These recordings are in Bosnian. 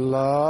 Love.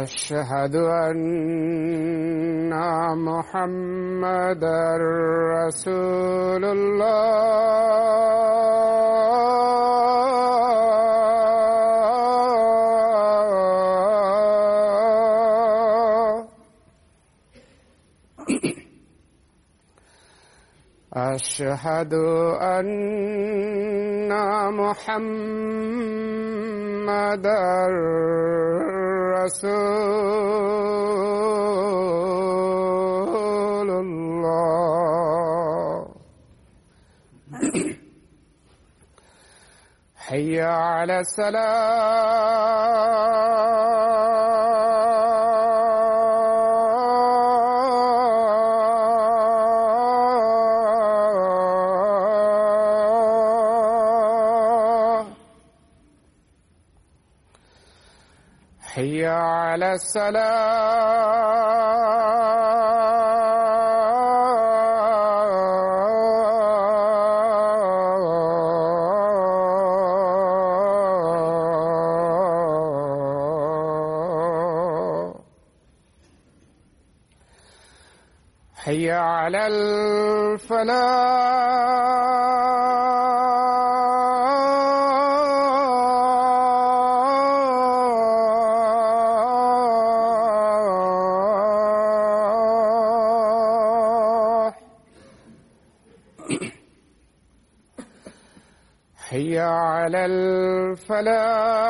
أشهد ان محمدا رسول الله اشهد ان محمدا رسول الله حي على السلام السلام حي على الفلاح الفلاح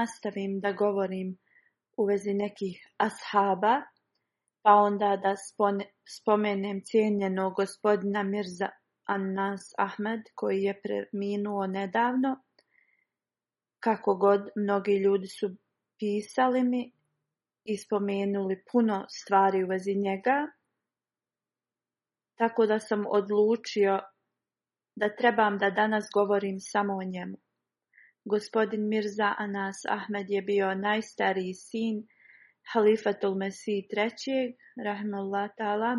nastavim da govorim u vezi nekih ashaba, pa onda da spomenem cijenjenog gospodina Mirza Anas Ahmed koji je preminuo nedavno. Kako god, mnogi ljudi su pisali mi i spomenuli puno stvari u vezi njega, tako da sam odlučio da trebam da danas govorim samo o njemu. Gospodin Mirza Anas Ahmed je bio najstariji sin Halifatul Mesih III. Rahimullah ta'ala.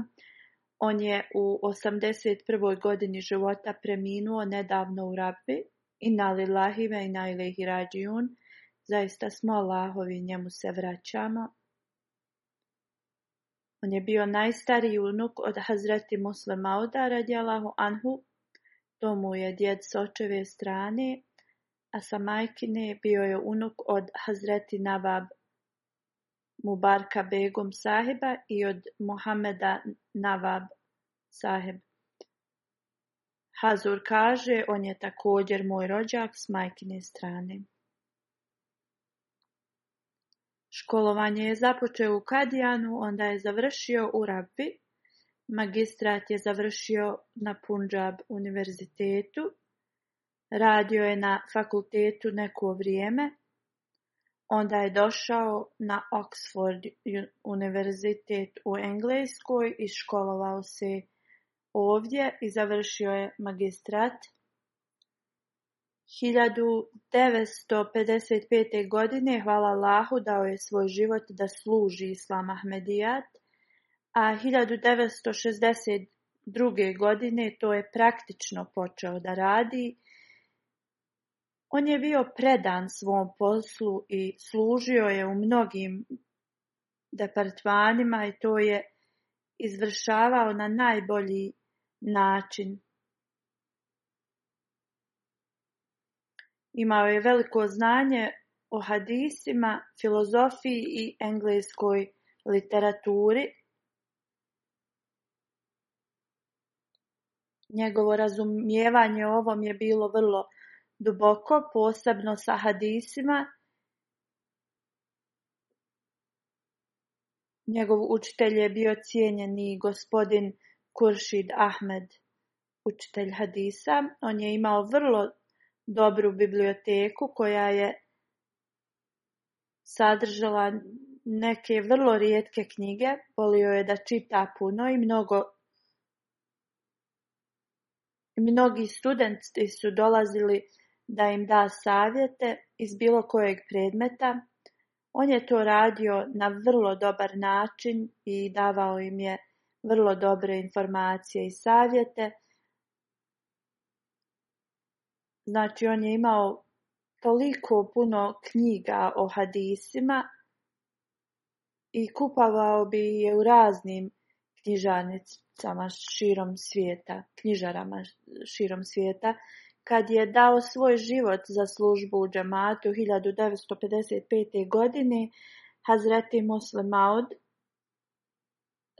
On je u 81. godini života preminuo nedavno u Rabbi. i nalilahi ve inna ilaihi rađiun. Zaista smo Allahovi, njemu se vraćamo. On je bio najstariji unuk od Hazreti Muslima radijalahu anhu. To mu je djed s očeve strane, a sa majkine bio je unuk od Hazreti Navab Mubarka begum Saheba i od Mohameda Navab saheb. Hazur kaže, on je također moj rođak s majkine strane. Školovanje je započeo u Kadijanu, onda je završio u Rabbi. Magistrat je završio na Punjab univerzitetu. Radio je na fakultetu neko vrijeme, onda je došao na Oxford univerzitet u Engleskoj i školovao se ovdje i završio je magistrat. 1955. godine hvala Allahu dao je svoj život da služi Islam Ahmedijat, a 1962. godine to je praktično počeo da radi on je bio predan svom poslu i služio je u mnogim departmanima i to je izvršavao na najbolji način. Imao je veliko znanje o hadisima, filozofiji i engleskoj literaturi. Njegovo razumijevanje ovom je bilo vrlo duboko, posebno sa hadisima, Njegov učitelj je bio cijenjeni gospodin Kuršid Ahmed, učitelj hadisa. On je imao vrlo dobru biblioteku koja je sadržala neke vrlo rijetke knjige. Volio je da čita puno i mnogo Mnogi studenti su dolazili da im da savjete iz bilo kojeg predmeta. On je to radio na vrlo dobar način i davao im je vrlo dobre informacije i savjete. Znači, on je imao toliko puno knjiga o hadisima i kupavao bi je u raznim knjižarnicama širom svijeta, knjižarama širom svijeta kad je dao svoj život za službu u džamatu 1955. godine, Hazreti Muslim Maud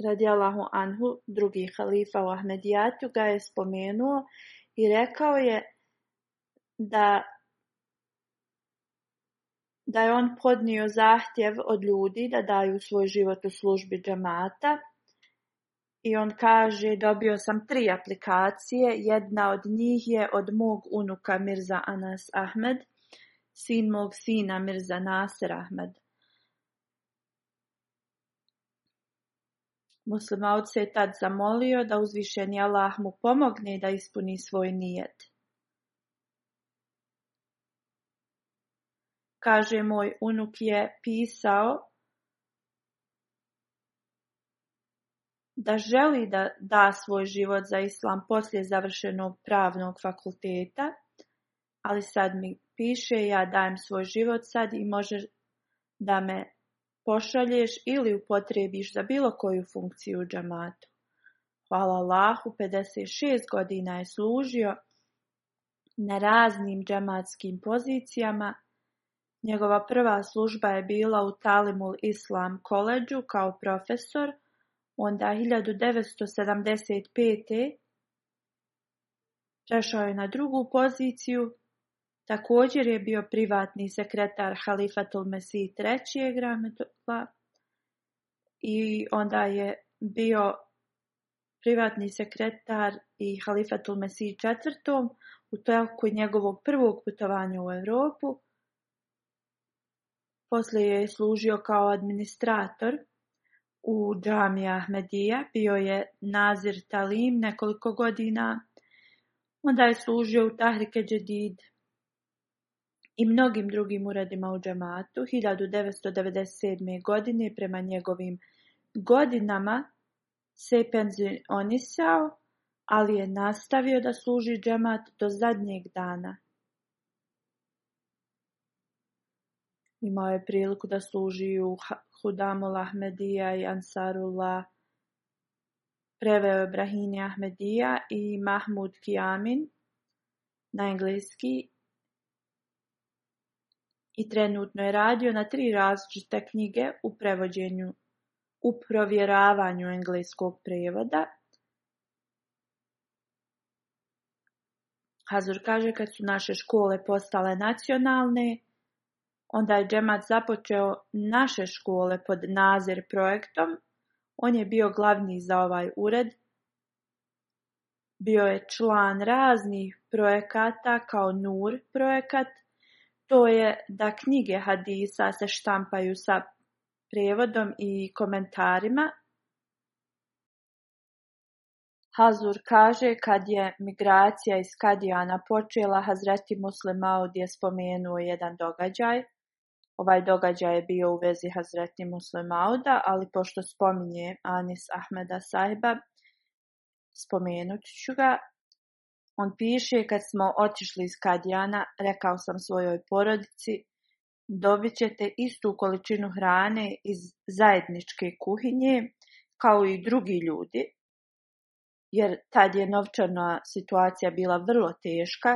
radijalahu anhu, drugi halifa u Ahmedijatu, ga je spomenuo i rekao je da da je on podnio zahtjev od ljudi da daju svoj život u službi džamata i on kaže, dobio sam tri aplikacije, jedna od njih je od mog unuka Mirza Anas Ahmed, sin mog sina Mirza Nasir Ahmed. Muslim se je tad zamolio da uzvišeni Allah mu pomogne da ispuni svoj nijed. Kaže, moj unuk je pisao da želi da da svoj život za islam poslije završenog pravnog fakulteta, ali sad mi piše ja dajem svoj život sad i može da me pošalješ ili upotrebiš za bilo koju funkciju u džamatu. Hvala Allahu, 56 godina je služio na raznim džamatskim pozicijama. Njegova prva služba je bila u Talimul Islam koleđu kao profesor, Onda 1975. prešao je na drugu poziciju, također je bio privatni sekretar Halifatul Mesih III. Rahmetullah i onda je bio privatni sekretar i Halifatul Mesih IV. u toku njegovog prvog putovanja u Europu. Poslije je služio kao administrator u džami Ahmedija bio je Nazir Talim nekoliko godina, onda je služio u Tahrike Džedid i mnogim drugim uredima u džamatu. 1997. godine prema njegovim godinama se penzionisao, ali je nastavio da služi džamat do zadnjeg dana. Imao je priliku da služi u Hudamul Ahmedija i Ansarullah. Preveo je Brahini Ahmedija i Mahmud Kijamin na engleski i trenutno je radio na tri različite knjige u prevođenju, u provjeravanju engleskog prevoda. Hazur kaže kad su naše škole postale nacionalne, Onda je džemat započeo naše škole pod Nazir projektom. On je bio glavni za ovaj ured. Bio je član raznih projekata kao Nur projekat. To je da knjige hadisa se štampaju sa prijevodom i komentarima. Hazur kaže kad je migracija iz Kadijana počela, Hazreti Muslimaud je spomenuo jedan događaj. Ovaj događaj je bio u vezi Hazreti Muslim Auda, ali pošto spominje Anis Ahmeda Sahiba, spomenut ću ga. On piše, kad smo otišli iz Kadijana, rekao sam svojoj porodici, dobit ćete istu količinu hrane iz zajedničke kuhinje, kao i drugi ljudi, jer tad je novčana situacija bila vrlo teška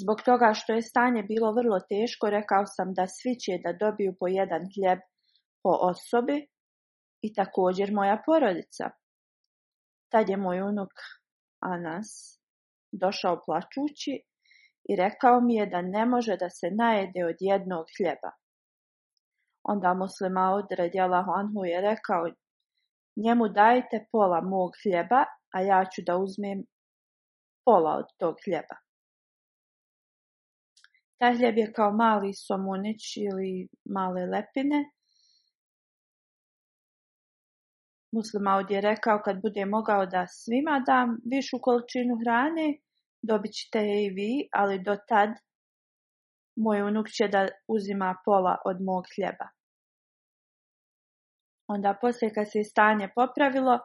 Zbog toga što je stanje bilo vrlo teško, rekao sam da svi će da dobiju po jedan hljeb po osobi i također moja porodica. Tad je moj unuk Anas došao plačući i rekao mi je da ne može da se najede od jednog hljeba. Onda muslima odred mu je rekao, njemu dajte pola mog hljeba, a ja ću da uzmem pola od tog hljeba. Taj hljeb je kao mali somunić ili male lepine. Muslim je rekao kad bude mogao da svima dam višu količinu hrane, dobit ćete je i vi, ali do tad moj unuk će da uzima pola od mog hljeba. Onda poslije kad se stanje popravilo,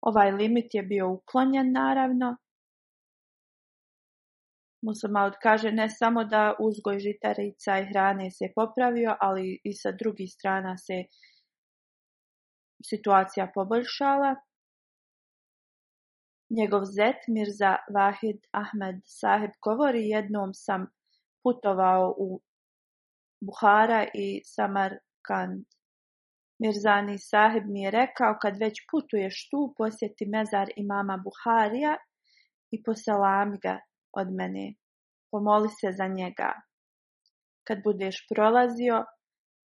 ovaj limit je bio uklonjen naravno Musama kaže ne samo da uzgoj žitarica i hrane se popravio, ali i sa drugih strana se situacija poboljšala. Njegov zet Mirza Vahid Ahmed Saheb govori jednom sam putovao u Buhara i Samarkand. Mirzani Saheb mi je rekao kad već putuješ tu posjeti mezar imama Buharija i poselami ga od mene. Pomoli se za njega. Kad budeš prolazio,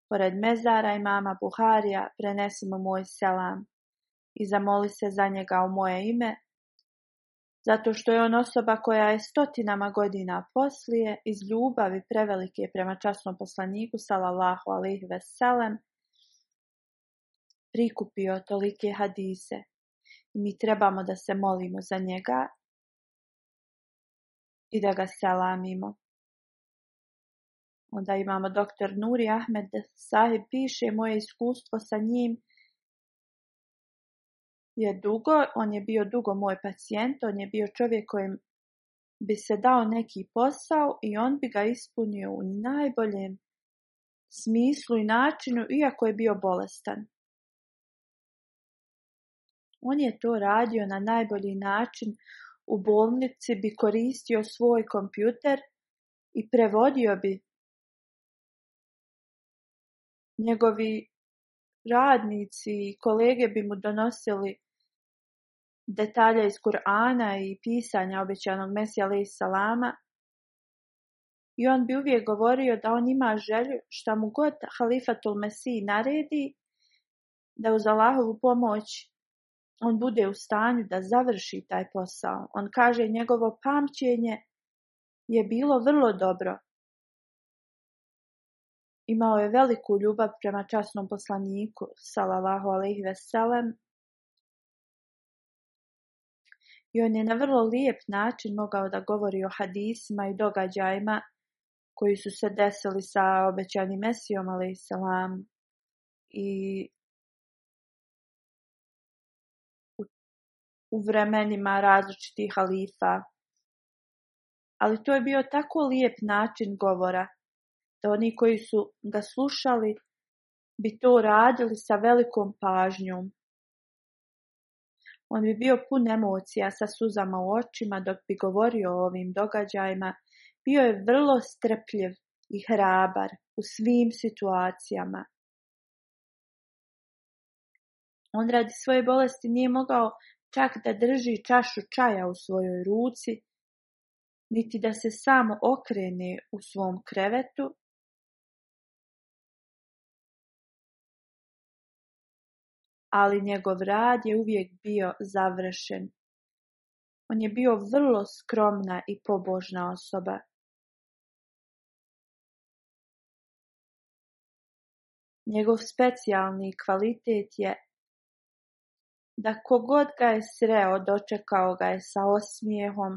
pored mezara i mama Buharija, prenesi mu moj selam i zamoli se za njega u moje ime, zato što je on osoba koja je stotinama godina poslije iz ljubavi prevelike prema časnom poslaniku salallahu alaihi veselem prikupio tolike hadise. Mi trebamo da se molimo za njega i da ga selamimo. Onda imamo dr. Nuri Ahmed Sahib piše moje iskustvo sa njim je dugo, on je bio dugo moj pacijent, on je bio čovjek kojem bi se dao neki posao i on bi ga ispunio u najboljem smislu i načinu, iako je bio bolestan. On je to radio na najbolji način, u bolnici bi koristio svoj kompjuter i prevodio bi. Njegovi radnici i kolege bi mu donosili detalje iz Kur'ana i pisanja obećanog Mesija alaih salama i on bi uvijek govorio da on ima želju šta mu god halifatul Mesiji naredi da uz Allahovu pomoć on bude u stanju da završi taj posao. On kaže njegovo pamćenje je bilo vrlo dobro. Imao je veliku ljubav prema časnom poslaniku, salalahu alaihi veselem, i on je na vrlo lijep način mogao da govori o hadisima i događajima koji su se desili sa obećanim Mesijom, ali salam, i u vremenima različitih halifa. Ali to je bio tako lijep način govora, da oni koji su ga slušali bi to radili sa velikom pažnjom. On bi bio pun emocija sa suzama u očima dok bi govorio o ovim događajima. Bio je vrlo strpljiv i hrabar u svim situacijama. On radi svoje bolesti nije mogao čak da drži čašu čaja u svojoj ruci, niti da se samo okrene u svom krevetu, ali njegov rad je uvijek bio završen. On je bio vrlo skromna i pobožna osoba. Njegov specijalni kvalitet je da kogod ga je sreo dočekao ga je sa osmijehom.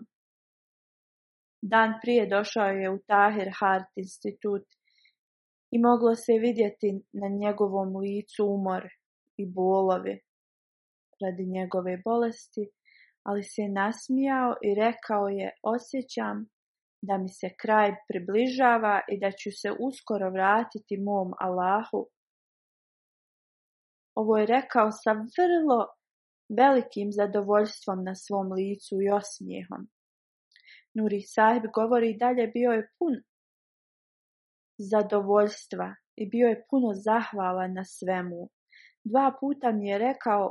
Dan prije došao je u Tahir Hart institut i moglo se vidjeti na njegovom licu umor i bolovi radi njegove bolesti, ali se je nasmijao i rekao je osjećam da mi se kraj približava i da ću se uskoro vratiti mom Allahu. Ovo je rekao sa vrlo velikim zadovoljstvom na svom licu i osmijehom. Nuri sahib govori dalje bio je pun zadovoljstva i bio je puno zahvala na svemu. Dva puta mi je rekao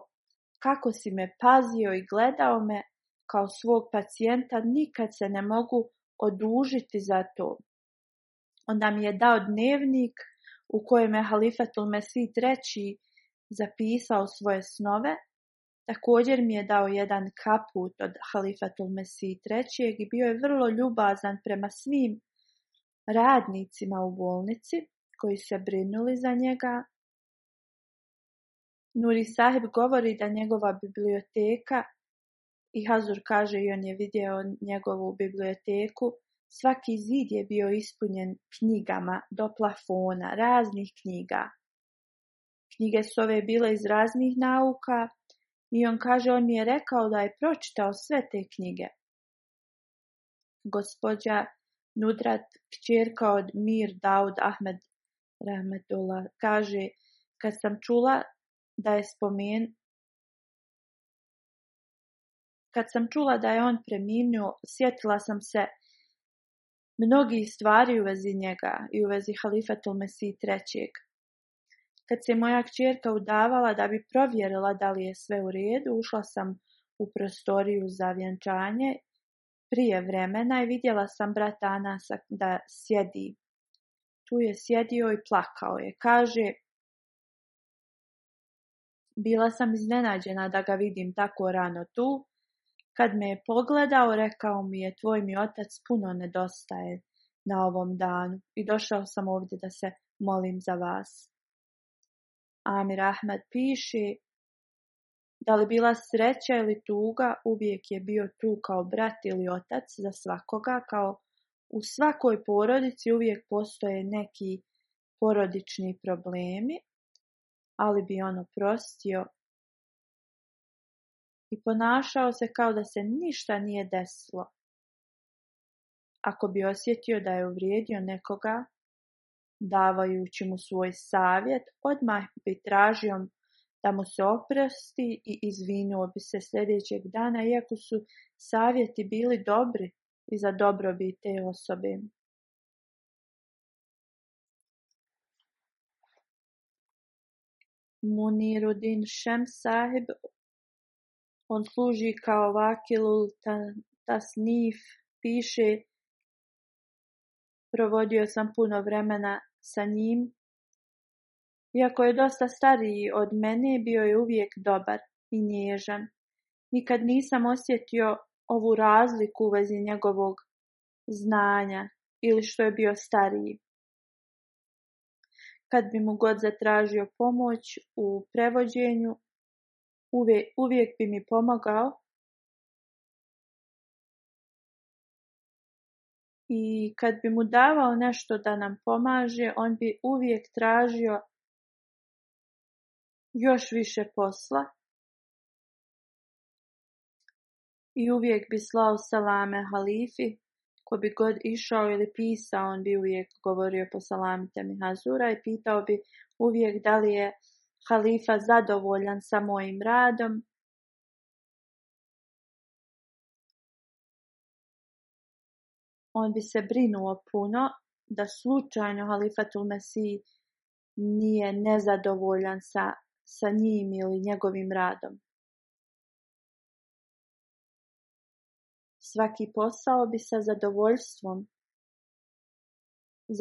kako si me pazio i gledao me kao svog pacijenta, nikad se ne mogu odužiti za to. Onda mi je dao dnevnik u kojem je Halifatul Mesih treći zapisao svoje snove Također mi je dao jedan kaput od Halifatul Mesih III. i bio je vrlo ljubazan prema svim radnicima u bolnici koji se brinuli za njega. Nuri Sahib govori da njegova biblioteka i Hazur kaže i on je vidio njegovu biblioteku. Svaki zid je bio ispunjen knjigama do plafona, raznih knjiga. Knjige su ove bile iz raznih nauka, i on kaže, on mi je rekao da je pročitao sve te knjige. Gospođa Nudrat, kćerka od Mir Daud Ahmed Rahmetullah, kaže, kad sam čula da je spomen, kad sam čula da je on preminuo, sjetila sam se mnogi stvari u vezi njega i u vezi halifatul Mesih trećeg. Kad se moja kćerka udavala da bi provjerila da li je sve u redu, ušla sam u prostoriju za vjenčanje prije vremena i vidjela sam brata Anasa da sjedi. Tu je sjedio i plakao je. Kaže, bila sam iznenađena da ga vidim tako rano tu. Kad me je pogledao, rekao mi je, tvoj mi otac puno nedostaje na ovom danu i došao sam ovdje da se molim za vas. Amir Ahmed piše da li bila sreća ili tuga, uvijek je bio tu kao brat ili otac za svakoga, kao u svakoj porodici uvijek postoje neki porodični problemi, ali bi on prostio i ponašao se kao da se ništa nije desilo. Ako bi osjetio da je uvrijedio nekoga, davajući mu svoj savjet, odmah bi tražio da mu se oprosti i izvinuo bi se sljedećeg dana, iako su savjeti bili dobri i za dobrobit te osobe. Munirudin Šem sahib, on služi kao vakilul tasnif, piše Provodio sam puno vremena sa njim. Iako je dosta stariji od mene, bio je uvijek dobar i nježan. Nikad nisam osjetio ovu razliku u vezi njegovog znanja ili što je bio stariji. Kad bi mu god zatražio pomoć u prevođenju, uvijek, uvijek bi mi pomogao i kad bi mu davao nešto da nam pomaže, on bi uvijek tražio još više posla i uvijek bi slao salame halifi, ko bi god išao ili pisao, on bi uvijek govorio po salamite mi Hazura i pitao bi uvijek da li je halifa zadovoljan sa mojim radom on bi se brinuo puno da slučajno Halifatul Mesih nije nezadovoljan sa, sa njim ili njegovim radom. Svaki posao bi sa zadovoljstvom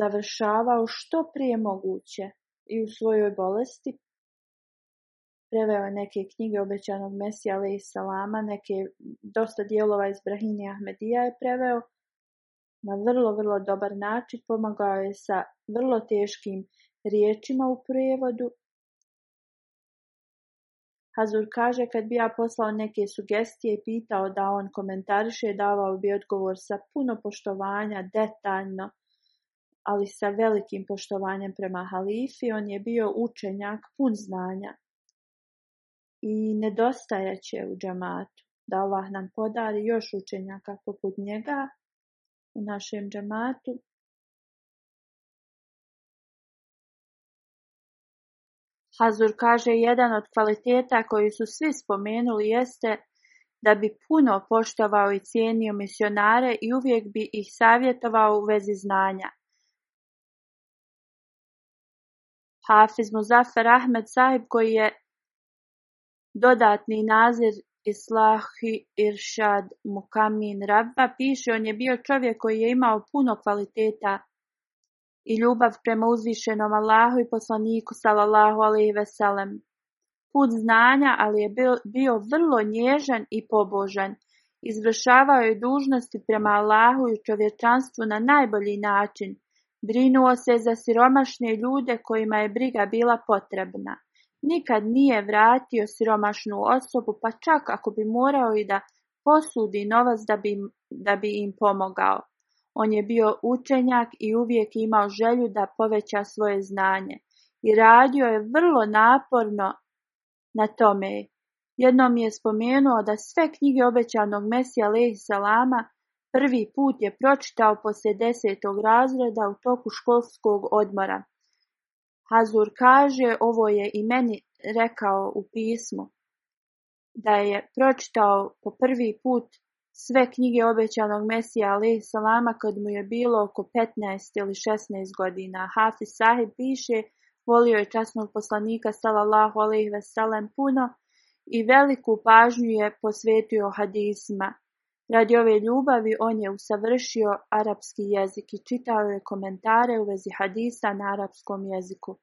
završavao što prije moguće i u svojoj bolesti preveo je neke knjige obećanog Mesija i salama, neke dosta dijelova iz Brahine Ahmedija je preveo, na vrlo, vrlo dobar način pomagao je sa vrlo teškim riječima u prijevodu. Hazur kaže kad bi ja poslao neke sugestije i pitao da on komentariše, davao bi odgovor sa puno poštovanja, detaljno, ali sa velikim poštovanjem prema halifi. On je bio učenjak pun znanja i nedostajaće u džamatu da Allah nam podari još učenjaka poput njega u našem džamatu. Hazur kaže, jedan od kvaliteta koji su svi spomenuli jeste da bi puno poštovao i cijenio misionare i uvijek bi ih savjetovao u vezi znanja. Hafiz Muzafer Ahmed Sahib koji je dodatni nazir Islahi Iršad Mukamin Rabba piše on je bio čovjek koji je imao puno kvaliteta i ljubav prema uzvišenom Allahu i poslaniku salallahu alaihi veselem. Put znanja, ali je bio, bio vrlo nježan i pobožan. Izvršavao je dužnosti prema Allahu i čovječanstvu na najbolji način. Brinuo se za siromašne ljude kojima je briga bila potrebna. Nikad nije vratio siromašnu osobu, pa čak ako bi morao i da posudi novac da bi, da bi im pomogao. On je bio učenjak i uvijek imao želju da poveća svoje znanje. I radio je vrlo naporno na tome. Jednom je spomenuo da sve knjige obećanog Mesija Lehi Salama prvi put je pročitao poslije desetog razreda u toku školskog odmora. Hazur kaže: Ovo je i meni rekao u pismu, da je pročitao po prvi put sve knjige obećanog Mesija ali salama kad mu je bilo oko 15 ili 16 godina. Hafiz Sahib piše, volio je časnog poslanika sallallahu alaihi veselem puno i veliku pažnju je posvetio hadisma. Radi ove ljubavi on je usavršio arapski jezik i čitao je komentare u vezi hadisa na arapskom jeziku.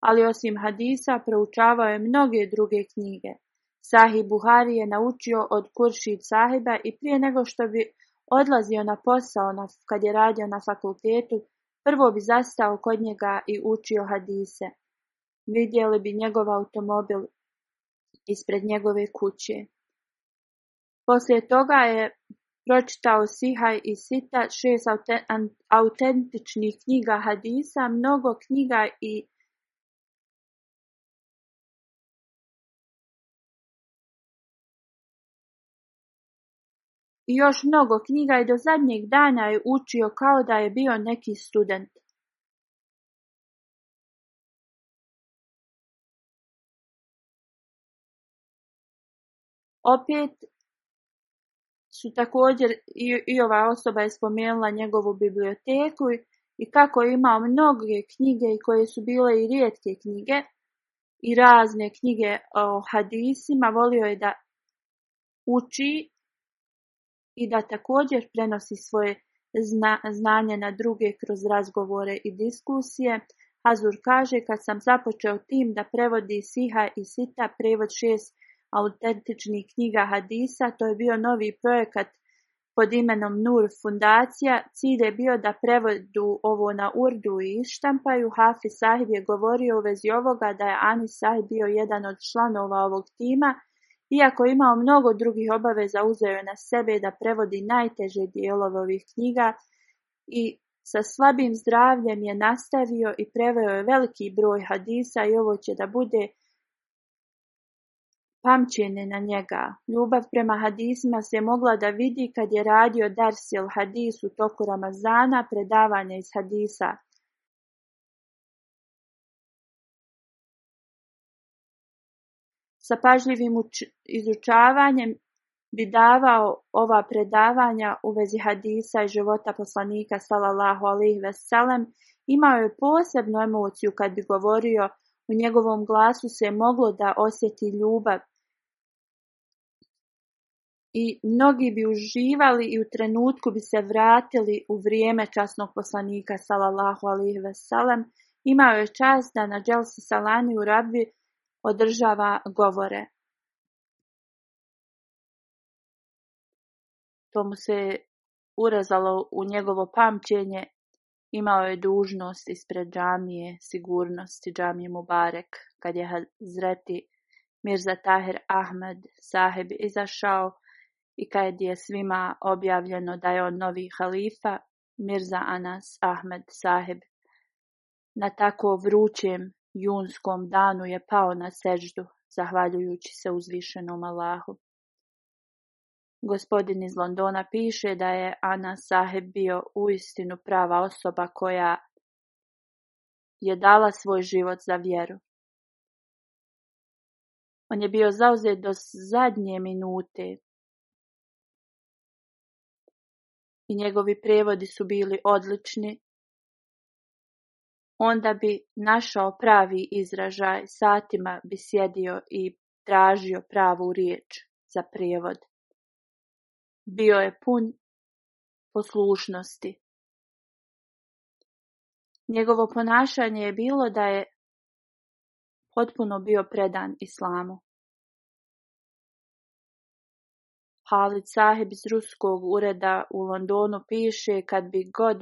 Ali osim hadisa proučavao je mnoge druge knjige. Sahih Buhari je naučio od Kuršid sahiba i prije nego što bi odlazio na posao kad je radio na fakultetu, prvo bi zastao kod njega i učio hadise. Vidjeli bi njegov automobil ispred njegove kuće. Poslije toga je pročitao Sihaj i Sita, šest autentičnih knjiga hadisa, mnogo knjiga i i još mnogo knjiga i do zadnjeg dana je učio kao da je bio neki student. Opet su također i, i ova osoba je spomenula njegovu biblioteku i kako je imao mnoge knjige i koje su bile i rijetke knjige i razne knjige o hadisima, volio je da uči i da također prenosi svoje znanje na druge kroz razgovore i diskusije. Azur kaže, kad sam započeo tim da prevodi Siha i Sita, prevod šest autentičnih knjiga hadisa, to je bio novi projekat pod imenom Nur fundacija. Cilj je bio da prevodu ovo na urdu i ištampaju. Hafi Sahib je govorio u vezi ovoga da je Ani Sahib bio jedan od članova ovog tima, iako je imao mnogo drugih obaveza, uzeo je na sebe da prevodi najteže dijelove ovih knjiga i sa slabim zdravljem je nastavio i preveo je veliki broj hadisa i ovo će da bude Pamćenje na njega, ljubav prema hadisima se mogla da vidi kad je radio Darsil hadis u toku Ramazana, predavanje iz hadisa. Sa pažljivim izučavanjem bi davao ova predavanja u vezi hadisa i života poslanika sallallahu alaihi veselem, imao je posebnu emociju kad bi govorio, u njegovom glasu se moglo da osjeti ljubav, i mnogi bi uživali i u trenutku bi se vratili u vrijeme časnog poslanika sallallahu alaihi veselem. Imao je čast da na Dželsi Salani u rabbi održava govore. To mu se urezalo u njegovo pamćenje. Imao je dužnost ispred džamije, sigurnosti džamije Mubarek, kad je zreti Mirza Tahir Ahmed sahib izašao i kad je svima objavljeno da je od novi halifa, Mirza Anas Ahmed Saheb. Na tako vrućem junskom danu je pao na seždu, zahvaljujući se uzvišenom Allahu. Gospodin iz Londona piše da je Ana Saheb bio uistinu prava osoba koja je dala svoj život za vjeru. On je bio zauzet do zadnje minute i njegovi prevodi su bili odlični, onda bi našao pravi izražaj, satima bi sjedio i tražio pravu riječ za prijevod. Bio je pun poslušnosti. Njegovo ponašanje je bilo da je potpuno bio predan islamu. Halid sahib iz ruskog ureda u Londonu piše: "Kad bi god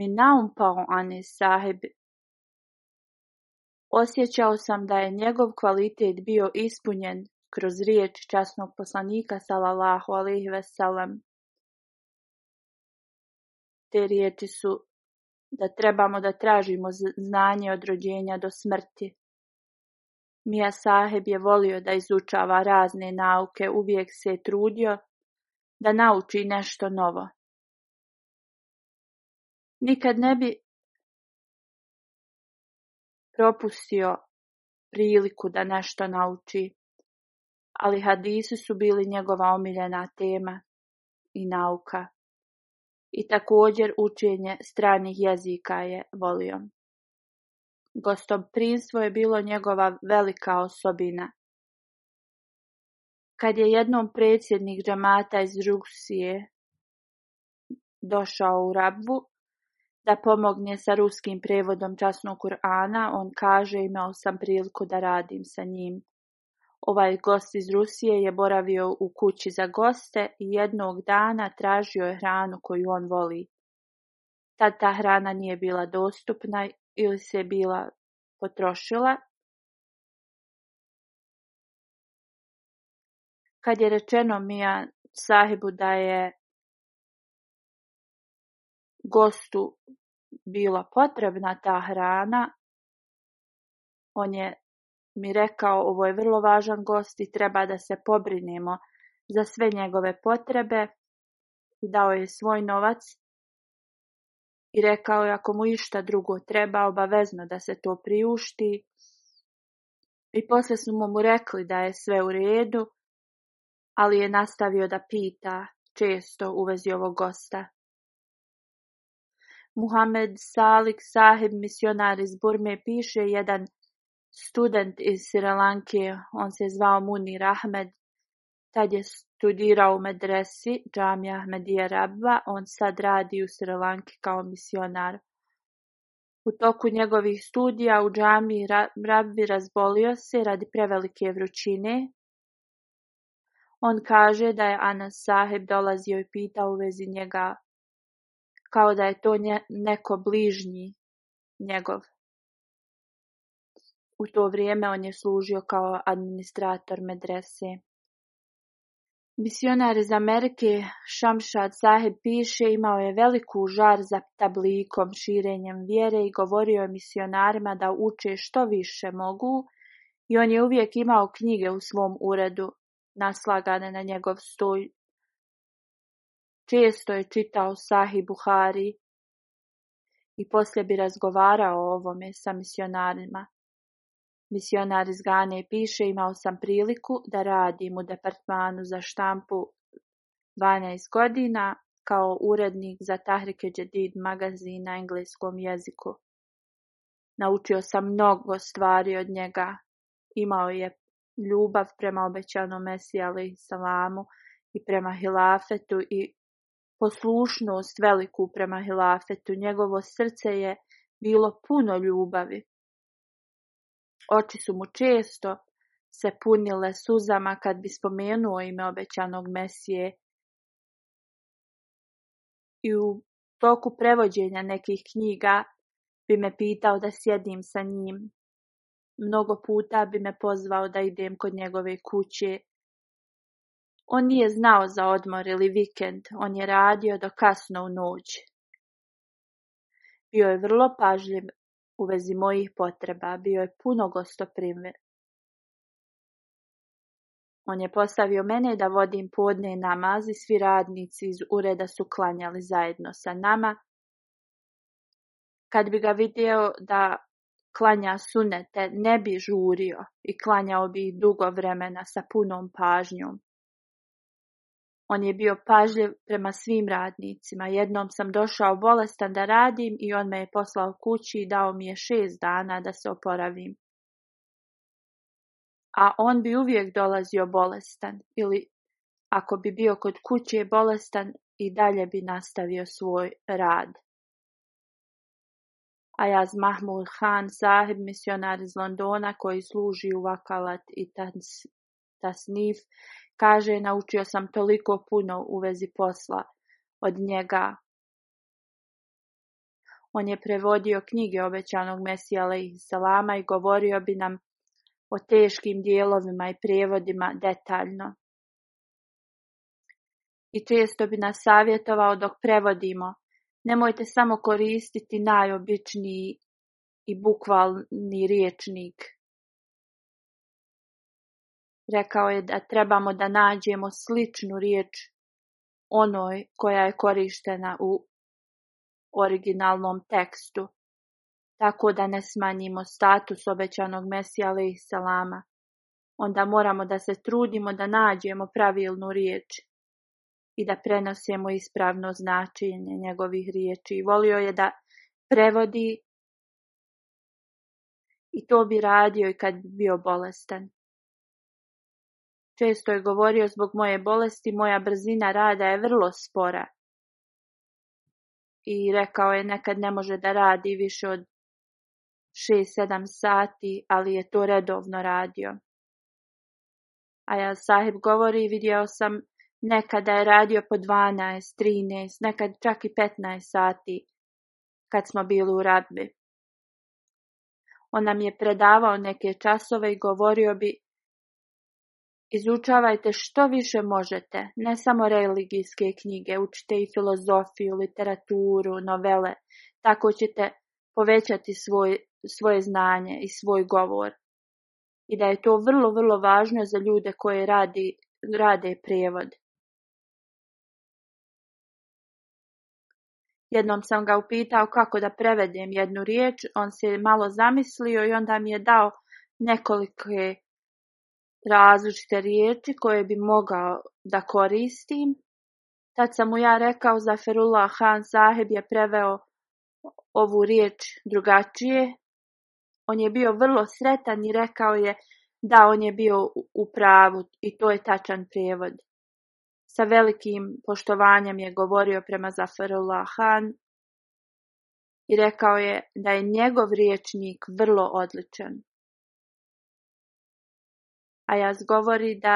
mi naumpao, pao Sahib. osjećao sam da je njegov kvalitet bio ispunjen kroz riječ časnog poslanika salallahu alihi veselam. Te riječi su da trebamo da tražimo znanje od rođenja do smrti. Mija Saheb je volio da izučava razne nauke, uvijek se trudio da nauči nešto novo. Nikad ne bi propustio priliku da nešto nauči, ali hadisi su bili njegova omiljena tema i nauka. I također učenje stranih jezika je volio. Gostoprinstvo je bilo njegova velika osobina. Kad je jednom predsjednik džamata iz Rusije došao u rabu da pomogne sa ruskim prevodom časnog Kur'ana, on kaže imao sam priliku da radim sa njim. Ovaj gost iz Rusije je boravio u kući za goste i jednog dana tražio je hranu koju on voli. Tad ta hrana nije bila dostupna ili se je bila potrošila. Kad je rečeno Mija sahibu da je gostu bila potrebna ta hrana, on je mi rekao ovo je vrlo važan gost i treba da se pobrinemo za sve njegove potrebe dao je svoj novac i rekao je ako mu išta drugo treba obavezno da se to priušti. I poslije smo mu rekli da je sve u redu, ali je nastavio da pita često u vezi ovog gosta. Muhammed Salik sahib misionar iz Burme piše jedan student iz Sri Lanke, on se zvao Munir Ahmed, Tad je studirao u medresi Džamija Ahmedija Rabba, on sad radi u Srilanki kao misionar. U toku njegovih studija u džami Rabbi razbolio se radi prevelike vrućine. On kaže da je Anas Saheb dolazio i pitao u vezi njega kao da je to neko bližnji njegov. U to vrijeme on je služio kao administrator medrese. Misionar iz Amerike Šamšad Sahib piše: "Imao je veliku žar za tablikom, širenjem vjere i govorio je misionarima da uče što više mogu i on je uvijek imao knjige u svom uredu naslagane na njegov stoj. Često je čitao Sahi Buhari i poslije bi razgovarao o ovome sa misionarima. Misionar iz Gane piše, imao sam priliku da radim u departmanu za štampu 12 godina kao urednik za Tahrike Jadid magazin na engleskom jeziku. Naučio sam mnogo stvari od njega. Imao je ljubav prema obećanom Mesijali salamu i prema Hilafetu i poslušnost veliku prema Hilafetu. Njegovo srce je bilo puno ljubavi. Oči su mu često se punile suzama kad bi spomenuo ime obećanog Mesije i u toku prevođenja nekih knjiga bi me pitao da sjedim sa njim. Mnogo puta bi me pozvao da idem kod njegove kuće. On nije znao za odmor ili vikend, on je radio do kasno u noć. Bio je vrlo pažljiv u vezi mojih potreba bio je puno primjer. On je postavio mene da vodim podne namazi i svi radnici iz ureda su klanjali zajedno sa nama. Kad bi ga vidio da klanja sunete, ne bi žurio i klanjao bi dugo vremena sa punom pažnjom. On je bio pažljiv prema svim radnicima. Jednom sam došao bolestan da radim i on me je poslao kući i dao mi je šest dana da se oporavim. A on bi uvijek dolazio bolestan ili ako bi bio kod kuće bolestan i dalje bi nastavio svoj rad. A z Mahmud Khan, sahib misionar iz Londona koji služi u Vakalat i Tasnif, Kaže, naučio sam toliko puno u vezi posla od njega. On je prevodio knjige obećanog Mesija Salama i govorio bi nam o teškim dijelovima i prijevodima detaljno. I često bi nas savjetovao dok prevodimo. Nemojte samo koristiti najobičniji i bukvalni riječnik. Rekao je da trebamo da nađemo sličnu riječ onoj koja je korištena u originalnom tekstu, tako da ne smanjimo status obećanog Mesija i salama. Onda moramo da se trudimo da nađemo pravilnu riječ i da prenosimo ispravno značenje njegovih riječi. Volio je da prevodi i to bi radio i kad bi bio bolestan. Često je govorio zbog moje bolesti moja brzina rada je vrlo spora. I rekao je nekad ne može da radi više od 6-7 sati, ali je to redovno radio. A ja sahib govori, vidio sam nekada je radio po 12, 13, nekad čak i 15 sati kad smo bili u radbi. On nam je predavao neke časove i govorio bi Izučavajte što više možete, ne samo religijske knjige, učite i filozofiju, literaturu, novele. Tako ćete povećati svoj, svoje znanje i svoj govor. I da je to vrlo, vrlo važno za ljude koji radi, rade prijevod. Jednom sam ga upitao kako da prevedem jednu riječ, on se malo zamislio i onda mi je dao nekolike različite riječi koje bi mogao da koristim. Tad sam mu ja rekao ferula Han Saheb je preveo ovu riječ drugačije. On je bio vrlo sretan i rekao je da on je bio u pravu i to je tačan prijevod. Sa velikim poštovanjem je govorio prema Zaferullah Han i rekao je da je njegov riječnik vrlo odličan. Ajaz govori da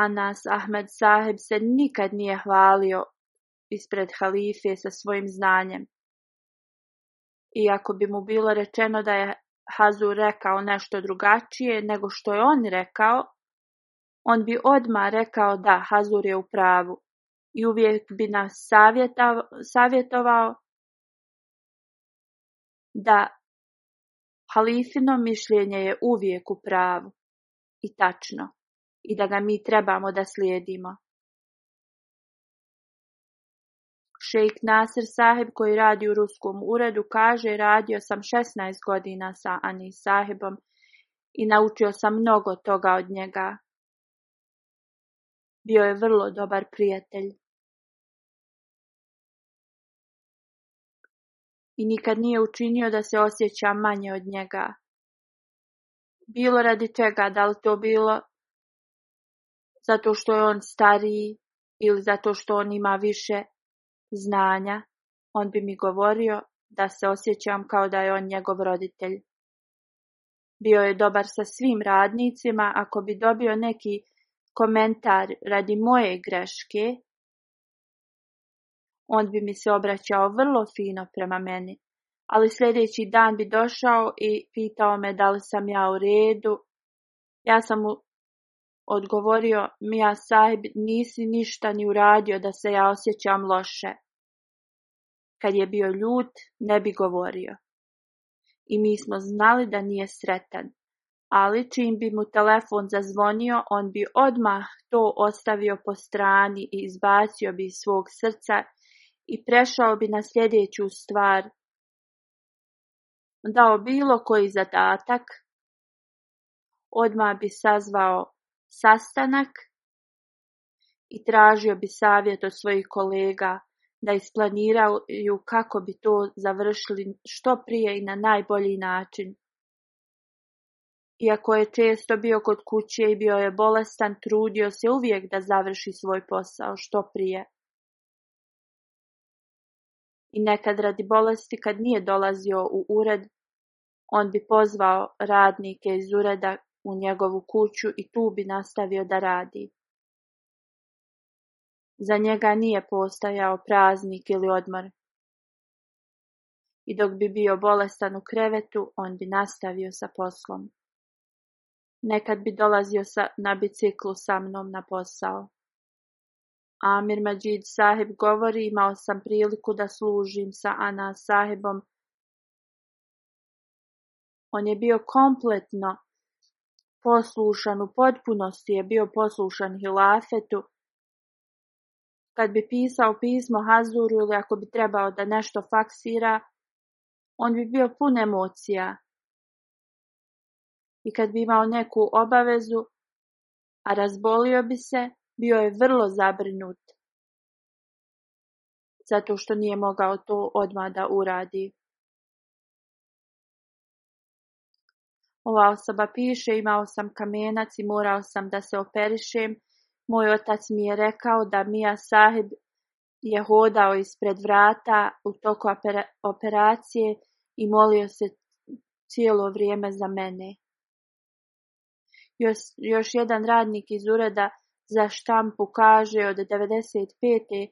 Anas Ahmed Saheb se nikad nije hvalio ispred halife sa svojim znanjem. Iako bi mu bilo rečeno da je Hazu rekao nešto drugačije nego što je on rekao, on bi odma rekao da Hazur je u pravu i uvijek bi nas savjetovao da halifino mišljenje je uvijek u pravu i tačno, i da ga mi trebamo da slijedimo. Šejk Nasir Saheb koji radi u ruskom uredu kaže radio sam 16 godina sa Ani Sahebom i naučio sam mnogo toga od njega. Bio je vrlo dobar prijatelj. I nikad nije učinio da se osjeća manje od njega bilo radi čega, da li to bilo zato što je on stariji ili zato što on ima više znanja, on bi mi govorio da se osjećam kao da je on njegov roditelj. Bio je dobar sa svim radnicima, ako bi dobio neki komentar radi moje greške, on bi mi se obraćao vrlo fino prema meni ali sljedeći dan bi došao i pitao me da li sam ja u redu. Ja sam mu odgovorio, Mija sahib, nisi ništa ni uradio da se ja osjećam loše. Kad je bio ljut, ne bi govorio. I mi smo znali da nije sretan, ali čim bi mu telefon zazvonio, on bi odmah to ostavio po strani i izbacio bi iz svog srca i prešao bi na sljedeću stvar – dao bilo koji zadatak, odmah bi sazvao sastanak i tražio bi savjet od svojih kolega da isplaniraju kako bi to završili što prije i na najbolji način. Iako je često bio kod kuće i bio je bolestan, trudio se uvijek da završi svoj posao što prije. I nekad radi bolesti kad nije dolazio u ured, on bi pozvao radnike iz ureda u njegovu kuću i tu bi nastavio da radi. Za njega nije postajao praznik ili odmor. I dok bi bio bolestan u krevetu, on bi nastavio sa poslom. Nekad bi dolazio sa, na biciklu sa mnom na posao. Amir Majid sahib govori, imao sam priliku da služim sa Ana sahibom on je bio kompletno poslušan, u potpunosti je bio poslušan hilafetu. Kad bi pisao pismo Hazuru ili ako bi trebao da nešto faksira, on bi bio pun emocija. I kad bi imao neku obavezu, a razbolio bi se, bio je vrlo zabrinut. Zato što nije mogao to odmah da uradi. Ova osoba piše, imao sam kamenac i morao sam da se operišem. Moj otac mi je rekao da Mija Sahib je hodao ispred vrata u toku operacije i molio se cijelo vrijeme za mene. Još, još jedan radnik iz ureda za štampu kaže od 95.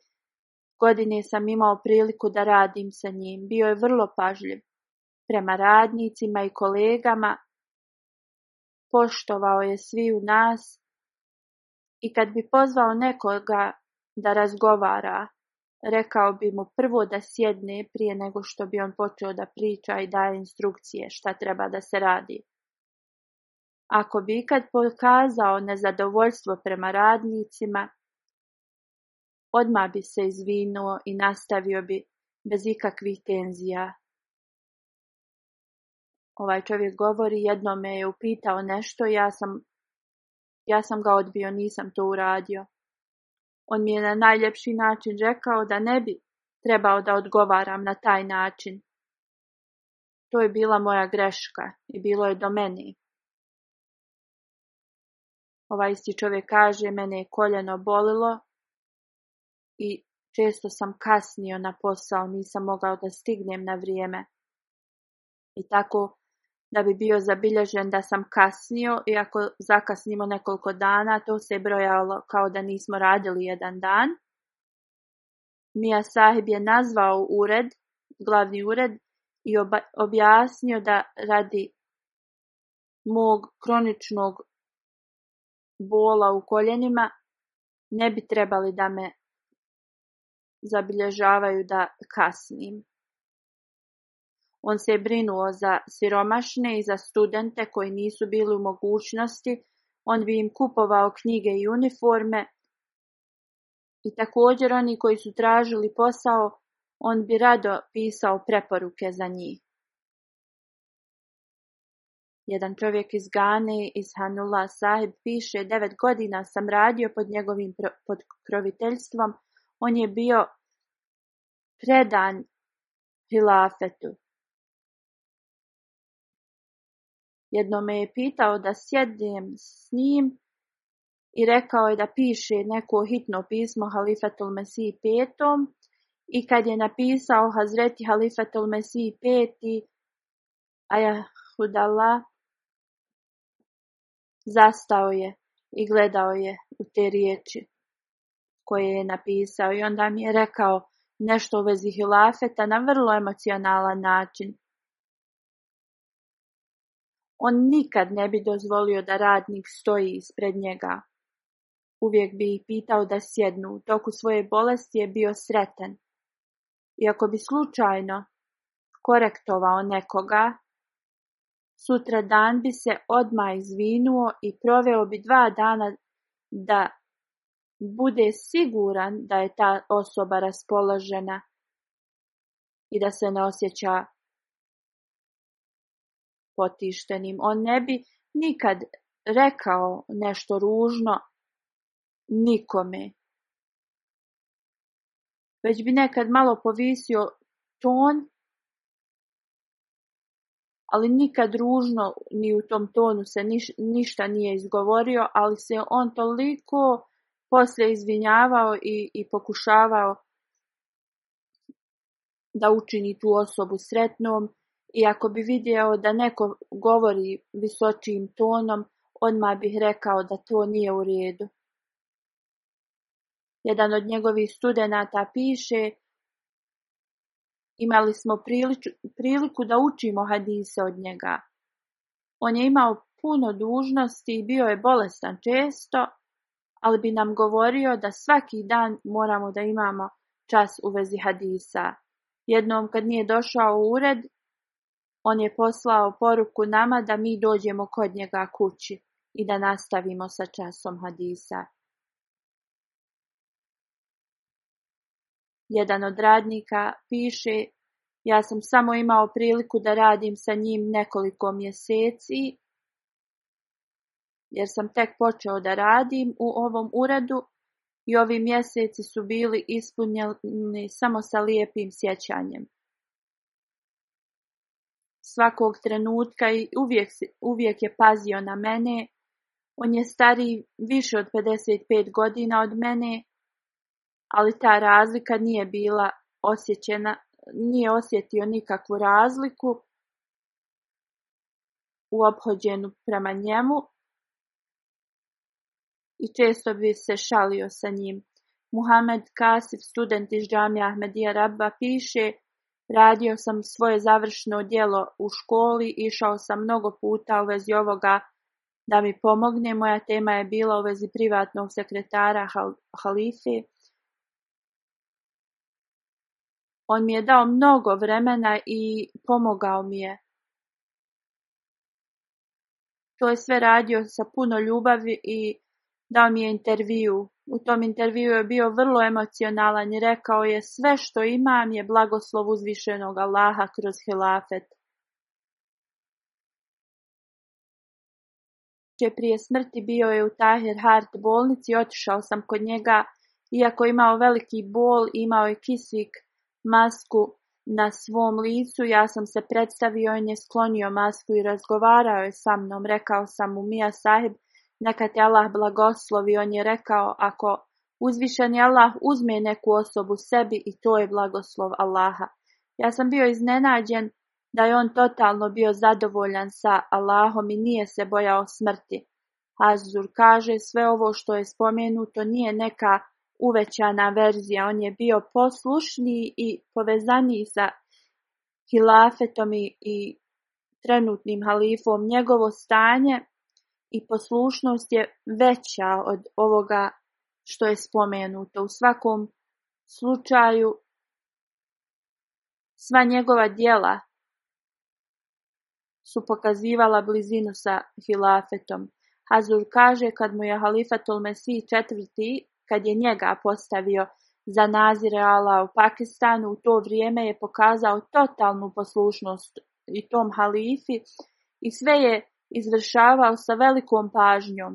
godine sam imao priliku da radim sa njim. Bio je vrlo pažljiv prema radnicima i kolegama, poštovao je svi u nas i kad bi pozvao nekoga da razgovara, rekao bi mu prvo da sjedne prije nego što bi on počeo da priča i daje instrukcije šta treba da se radi. Ako bi ikad pokazao nezadovoljstvo prema radnicima, odmah bi se izvinuo i nastavio bi bez ikakvih tenzija ovaj čovjek govori, jedno me je upitao nešto, ja sam, ja sam ga odbio, nisam to uradio. On mi je na najljepši način rekao da ne bi trebao da odgovaram na taj način. To je bila moja greška i bilo je do meni. Ovaj isti čovjek kaže, mene je koljeno bolilo i često sam kasnio na posao, nisam mogao da stignem na vrijeme. I tako da bi bio zabilježen da sam kasnio i ako zakasnimo nekoliko dana, to se brojalo kao da nismo radili jedan dan. Mija sahib je nazvao ured, glavni ured, i objasnio da radi mog kroničnog bola u koljenima ne bi trebali da me zabilježavaju da kasnim. On se je brinuo za siromašne i za studente koji nisu bili u mogućnosti, on bi im kupovao knjige i uniforme i također oni koji su tražili posao, on bi rado pisao preporuke za njih. Jedan čovjek iz Gane, iz Hanula Sahib, piše, devet godina sam radio pod njegovim podkroviteljstvom. On je bio predan hilafetu. Jedno me je pitao da sjednem s njim i rekao je da piše neko hitno pismo Halifatul Mesiji petom i kad je napisao Hazreti Halifatul Mesiji peti Hudala zastao je i gledao je u te riječi koje je napisao i onda mi je rekao nešto u vezi hilafeta na vrlo emocionalan način. On nikad ne bi dozvolio da radnik stoji ispred njega. Uvijek bi ih pitao da sjednu, u toku svoje bolesti je bio sretan. I ako bi slučajno korektovao nekoga, sutra dan bi se odma izvinuo i proveo bi dva dana da bude siguran da je ta osoba raspoložena i da se ne osjeća potištenim. On ne bi nikad rekao nešto ružno nikome. Već bi nekad malo povisio ton, ali nikad ružno ni u tom tonu se ništa nije izgovorio, ali se on toliko poslije izvinjavao i, i pokušavao da učini tu osobu sretnom i ako bi vidio da neko govori visočijim tonom, odmah bih rekao da to nije u redu. Jedan od njegovih studenata piše Imali smo priliku da učimo hadise od njega. On je imao puno dužnosti i bio je bolestan često, ali bi nam govorio da svaki dan moramo da imamo čas u vezi hadisa. Jednom kad nije došao u ured, on je poslao poruku nama da mi dođemo kod njega kući i da nastavimo sa časom hadisa. Jedan od radnika piše, ja sam samo imao priliku da radim sa njim nekoliko mjeseci, jer sam tek počeo da radim u ovom uredu i ovi mjeseci su bili ispunjeni samo sa lijepim sjećanjem svakog trenutka i uvijek, uvijek je pazio na mene. On je stariji više od 55 godina od mene, ali ta razlika nije bila osjećena, nije osjetio nikakvu razliku u obhođenu prema njemu i često bi se šalio sa njim. Muhammed Kasif, student iz džamija Ahmedija Rabba, piše Radio sam svoje završno djelo u školi, išao sam mnogo puta u vezi ovoga da mi pomogne. Moja tema je bila u vezi privatnog sekretara hal Halifi. On mi je dao mnogo vremena i pomogao mi je. To je sve radio sa puno ljubavi i Dao mi je intervju. U tom intervju je bio vrlo emocionalan i rekao je sve što imam je blagoslov uzvišenog Allaha kroz hilafet. prije smrti bio je u Tahir Hart bolnici i otišao sam kod njega, iako imao veliki bol, imao je kisik, masku na svom licu, ja sam se predstavio, on je sklonio masku i razgovarao je sa mnom, rekao sam mu Mija sahib, neka te Allah blagoslovi, on je rekao, ako uzvišeni Allah uzme neku osobu sebi i to je blagoslov Allaha. Ja sam bio iznenađen da je on totalno bio zadovoljan sa Allahom i nije se bojao smrti. Azur kaže sve ovo što je spomenuto nije neka uvećana verzija, on je bio poslušniji i povezaniji sa hilafetom i, i trenutnim halifom. Njegovo stanje i poslušnost je veća od ovoga što je spomenuto. U svakom slučaju sva njegova djela su pokazivala blizinu sa hilafetom. Hazur kaže kad mu je Halifa Mesih četvrti, kad je njega postavio za nazire Allah u Pakistanu, u to vrijeme je pokazao totalnu poslušnost i tom halifi i sve je izvršavao sa velikom pažnjom.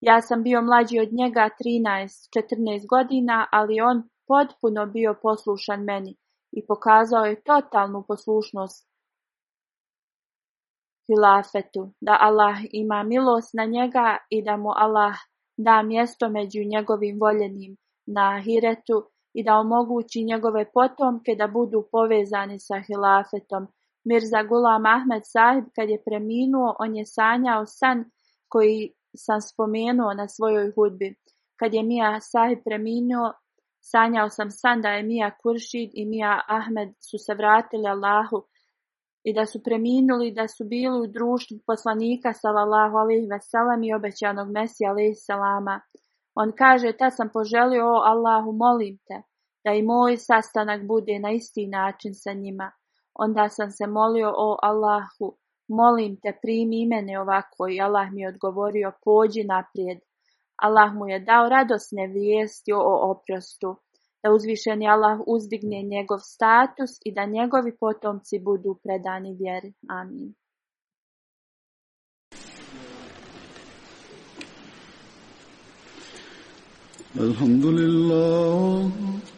Ja sam bio mlađi od njega 13-14 godina, ali on potpuno bio poslušan meni i pokazao je totalnu poslušnost hilafetu, da Allah ima milost na njega i da mu Allah da mjesto među njegovim voljenim na hiretu i da omogući njegove potomke da budu povezani sa hilafetom Mirza Gulam Ahmed Sahib kad je preminuo, on je sanjao san koji sam spomenuo na svojoj hudbi. Kad je Mija Sahib preminuo, sanjao sam san da je Mija Kuršid i Mija Ahmed su se vratili Allahu i da su preminuli da su bili u društvu poslanika sallallahu alaihi veselam i obećanog Mesija alaihi salama. On kaže, ta sam poželio, o Allahu, molim te, da i moj sastanak bude na isti način sa njima. Onda sam se molio, o Allahu, molim te primi mene ovako i Allah mi je odgovorio, pođi naprijed. Allah mu je dao radosne vijesti o oprostu, da uzvišeni Allah uzdigne njegov status i da njegovi potomci budu predani vjeri. Amin. Alhamdulillah.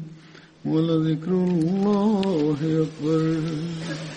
ولذكر الله أكبر